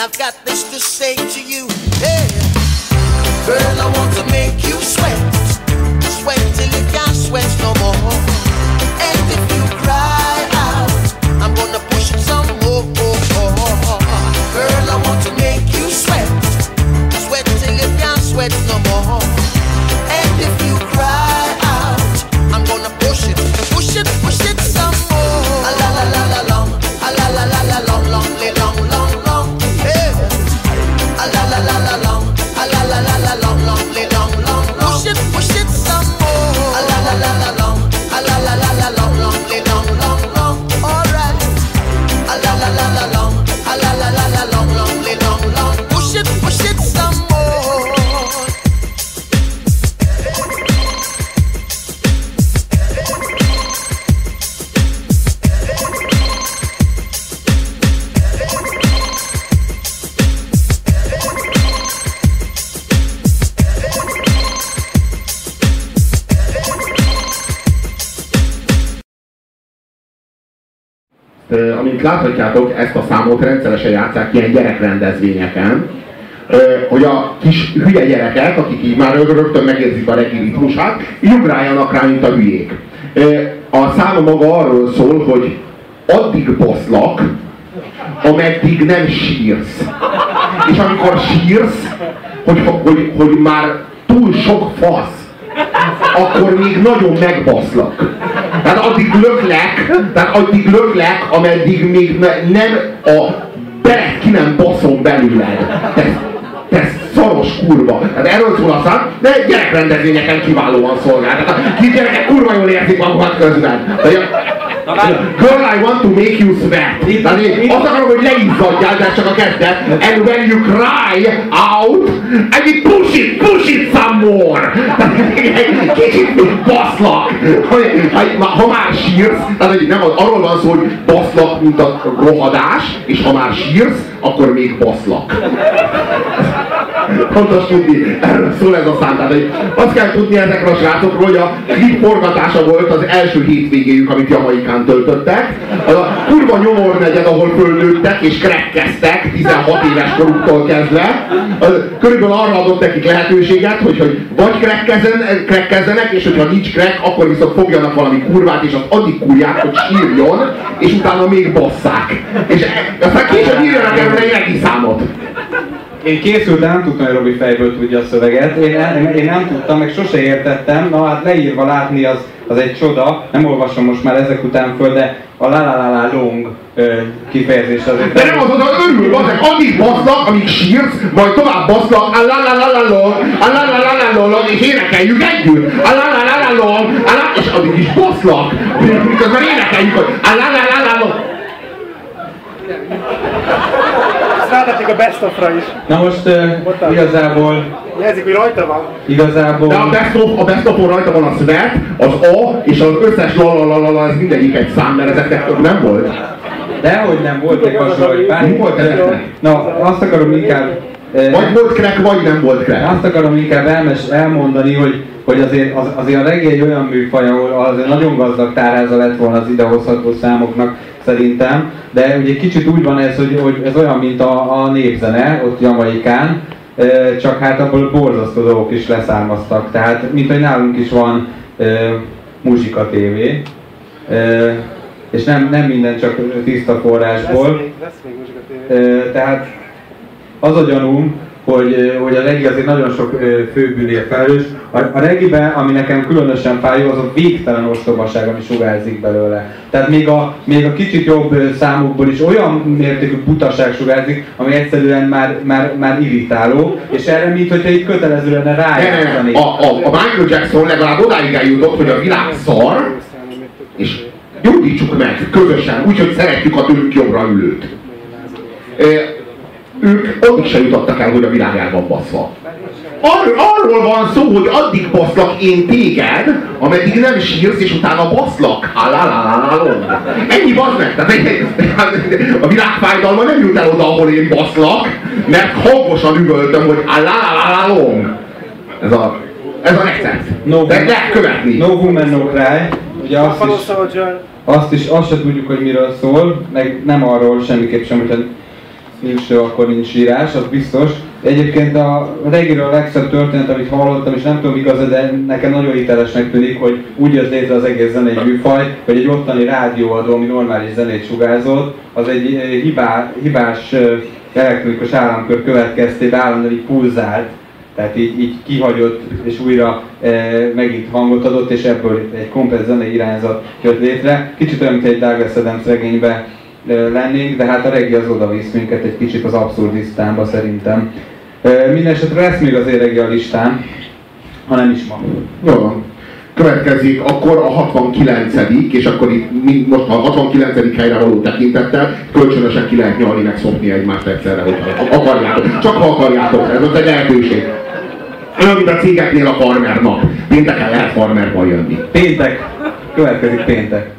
I've got this to say to you. Yeah. Girl, I want to make you sweat. Sweat till you can't sweat no more. And if you cry out, I'm gonna push it some more. Girl, I want to make you sweat. Sweat till you can't sweat no more. And if you cry out, I'm gonna push it, push it, push it some more. A la la la la long, a la la la la long, long, long, long, long. La la la amint láthatjátok, ezt a számot rendszeresen játszák ilyen gyerekrendezvényeken, hogy a kis hülye gyerekek, akik így már rögtön megérzik a regi ritmusát, így ugráljanak rá, mint a hülyék. A szám maga arról szól, hogy addig boszlak, ameddig nem sírsz. És amikor sírsz, hogy, hogy, hogy már túl sok fasz, akkor még nagyon megbaszlak. Tehát addig löklek, tehát addig löklek, ameddig még ne- nem a belet ki nem baszom belőled. Te, te szaros kurva. Tehát erről szól a szám, de gyerekrendezvényeken kiválóan szolgál. Tehát a kis gyerekek kurva jól érzik magukat közben. Girl, I want to make you sweat. Tehát én azt akarom, hogy leizzadjál, de csak a kezdet. And when you cry out, I mean push it, push it some more. Kicsit még baszlak. Ha, ha már sírsz, tehát nem arról van szó, hogy baszlak, mint a rohadás, és ha már sírsz, akkor még baszlak. Fontos tudni, erről szól ez a szám. Tehát, hogy azt kell tudni ezekről a srácokról, hogy a klip forgatása volt az első hétvégéjük, amit Jamaikán töltöttek. Az a kurva nyomor negyed, ahol fölnőttek és krekkeztek 16 éves koruktól kezdve. Az körülbelül arra adott nekik lehetőséget, hogy, hogy vagy krekkezzenek, és hogyha nincs krek, akkor viszont fogjanak valami kurvát, és azt addig kurják, hogy sírjon, és utána még basszák. És e- aztán később írjanak erről egy számot. Én készültem, nem tudtam, hogy Robi fejből tudja a szöveget. Én, én, nem tudtam, meg sose értettem. Na hát leírva látni az, az egy csoda. Nem olvasom most már ezek után föl, de a la la la la long kifejezés azért. De nem az az örül, az, addig basznak, amíg sírsz, majd tovább basznak, a la la la la long, a la la la la long, és énekeljük együtt, a la la la la long, a la, és addig is basznak, miközben énekeljük, a la la la la long. Ezt a best of-ra is. Na most uh, igazából... Jelzik, hogy rajta van. Igazából... De a best of, a best of rajta van a sweat, az A, és az összes la la la ez mindegyik egy szám, mert ezeknek nem volt. Dehogy nem volt egy hasonló, hogy Mi volt ezeknek? Na, azt akarom inkább... Vagy volt crack, vagy nem volt crack. Azt akarom inkább elmes, elmondani, hogy, hogy azért, az, azért a reggae egy olyan műfaj, ahol azért nagyon gazdag táráza lett volna az idehozható számoknak, szerintem, de ugye kicsit úgy van ez, hogy, hogy ez olyan, mint a, a népzene ott Jamaikán, csak hát abból borzasztó dolgok is leszármaztak. Tehát, mint hogy nálunk is van e, muzsika tévé, e, és nem, nem minden csak tiszta forrásból. Lesz még, lesz még muzsika tévé. E, tehát az a gyanúm, hogy, hogy a regi azért nagyon sok főbűnél felelős. A, a regiben, ami nekem különösen fájó, az a végtelen ostobaság, ami sugárzik belőle. Tehát még a, még a kicsit jobb számokból is olyan mértékű butaság sugárzik, ami egyszerűen már, már, már irritáló, és erre, mint hogyha itt kötelező lenne rájátszani. A, a, a Michael Jackson legalább odáig eljutott, hogy a világ szar, és gyógyítsuk meg közösen, úgyhogy szeretjük a tőlük jobbra ülőt ők addig se jutottak el, hogy a világ el van baszva. Ar- arról van szó, hogy addig baszlak én téged, ameddig nem sírsz, és utána baszlak. Ennyi bazd meg. Tehát a világ fájdalma nem jut el oda, ahol én baszlak, mert hangosan üvöltöm, hogy Ez a, ez a recept. No, De lehet követni. No woman, no cry. Ugye azt is, azt is, azt se tudjuk, hogy miről szól, meg nem arról semmiképp sem, hogy nincs akkor nincs írás, az biztos. Egyébként a regiről a legszebb történet, amit hallottam, és nem tudom igaz, de nekem nagyon hitelesnek tűnik, hogy úgy jött létre az egész zenei műfaj, hogy egy ottani rádióadó, ami normális zenét sugárzott, az egy eh, hibá, hibás eh, elektronikus államkör következtében állandóan így pulzált, tehát így, így kihagyott és újra e, megint hangot adott, és ebből egy komplet zenei irányzat jött létre. Kicsit olyan, mint egy Douglas Adams regényben lennénk, de hát a regi az oda visz minket egy kicsit az abszurdisztánba szerintem. Mindenesetre lesz még azért regi a listán, ha nem is ma. Jó van. Következik akkor a 69 és akkor itt most a 69. helyre való tekintettel kölcsönösen ki lehet nyalni, meg szopni egymást egyszerre, hogy akarjátok. Csak ha akarjátok, ez az egy lehetőség. Olyan, mint a cégeknél a farmer nap. Pénteken lehet farmerban jönni. Péntek. Következik péntek.